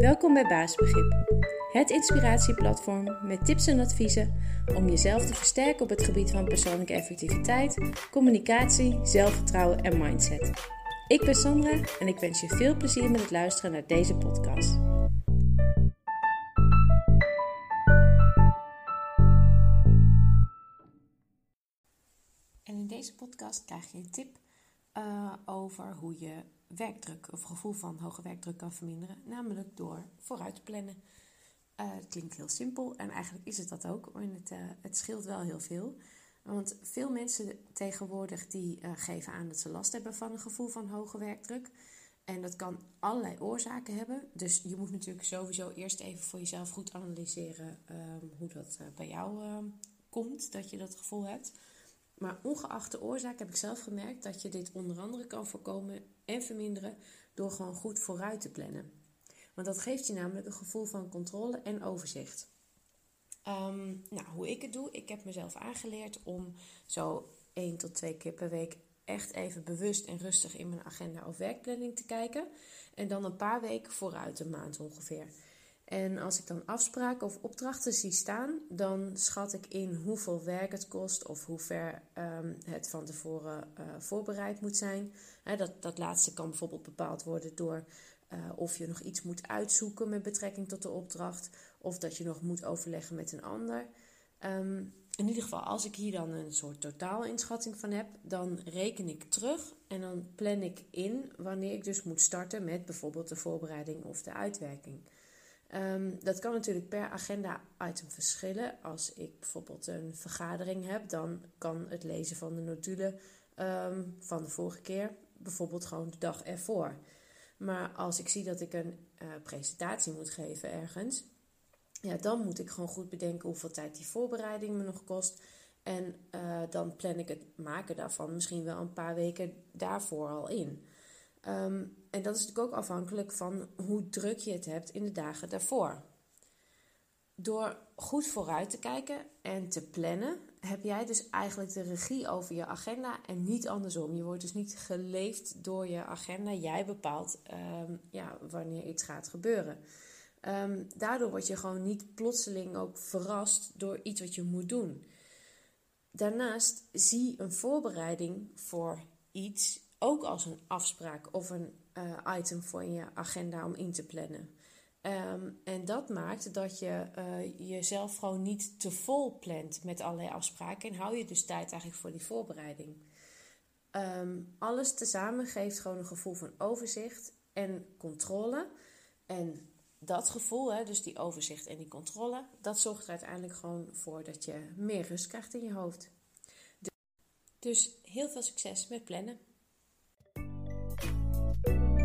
Welkom bij Baasbegrip, het inspiratieplatform met tips en adviezen om jezelf te versterken op het gebied van persoonlijke effectiviteit, communicatie, zelfvertrouwen en mindset. Ik ben Sandra en ik wens je veel plezier met het luisteren naar deze podcast. En in deze podcast krijg je een tip uh, over hoe je werkdruk of gevoel van hoge werkdruk kan verminderen, namelijk door vooruit te plannen. Uh, het klinkt heel simpel en eigenlijk is het dat ook, maar het, uh, het scheelt wel heel veel. Want veel mensen tegenwoordig die geven aan dat ze last hebben van een gevoel van hoge werkdruk. En dat kan allerlei oorzaken hebben. Dus je moet natuurlijk sowieso eerst even voor jezelf goed analyseren ehm, hoe dat bij jou ehm, komt, dat je dat gevoel hebt. Maar ongeacht de oorzaak heb ik zelf gemerkt dat je dit onder andere kan voorkomen en verminderen door gewoon goed vooruit te plannen. Want dat geeft je namelijk een gevoel van controle en overzicht. Ehm, nou, hoe ik het doe, ik heb mezelf aangeleerd om zo één tot twee keer per week echt even bewust en rustig in mijn agenda of werkplanning te kijken. En dan een paar weken vooruit, een maand ongeveer. En als ik dan afspraken of opdrachten zie staan, dan schat ik in hoeveel werk het kost of hoe ver um, het van tevoren uh, voorbereid moet zijn. dat, dat laatste kan bijvoorbeeld bepaald worden door uh, of je nog iets moet uitzoeken met betrekking tot de opdracht, of dat je nog moet overleggen met een ander. Um, in ieder geval, als ik hier dan een soort totaalinschatting van heb, dan reken ik terug en dan plan ik in wanneer ik dus moet starten met bijvoorbeeld de voorbereiding of de uitwerking. Um, dat kan natuurlijk per agenda-item verschillen. Als ik bijvoorbeeld een vergadering heb, dan kan het lezen van de notulen um, van de vorige keer bijvoorbeeld gewoon de dag ervoor. Maar als ik zie dat ik een uh, presentatie moet geven ergens, ja, dan moet ik gewoon goed bedenken hoeveel tijd die voorbereiding me nog kost. En uh, dan plan ik het maken daarvan misschien wel een paar weken daarvoor al in. Um, en dat is natuurlijk ook afhankelijk van hoe druk je het hebt in de dagen daarvoor. Door goed vooruit te kijken en te plannen, heb jij dus eigenlijk de regie over je agenda en niet andersom. Je wordt dus niet geleefd door je agenda. Jij bepaalt um, ja, wanneer iets gaat gebeuren. Um, daardoor word je gewoon niet plotseling ook verrast door iets wat je moet doen. Daarnaast zie een voorbereiding voor iets ook als een afspraak of een uh, item voor je agenda om in te plannen. Um, en dat maakt dat je uh, jezelf gewoon niet te vol plant met allerlei afspraken en hou je dus tijd eigenlijk voor die voorbereiding. Um, alles tezamen geeft gewoon een gevoel van overzicht en controle. En dat gevoel, hè, dus die overzicht en die controle, dat zorgt er uiteindelijk gewoon voor dat je meer rust krijgt in je hoofd. Dus heel veel succes met plannen.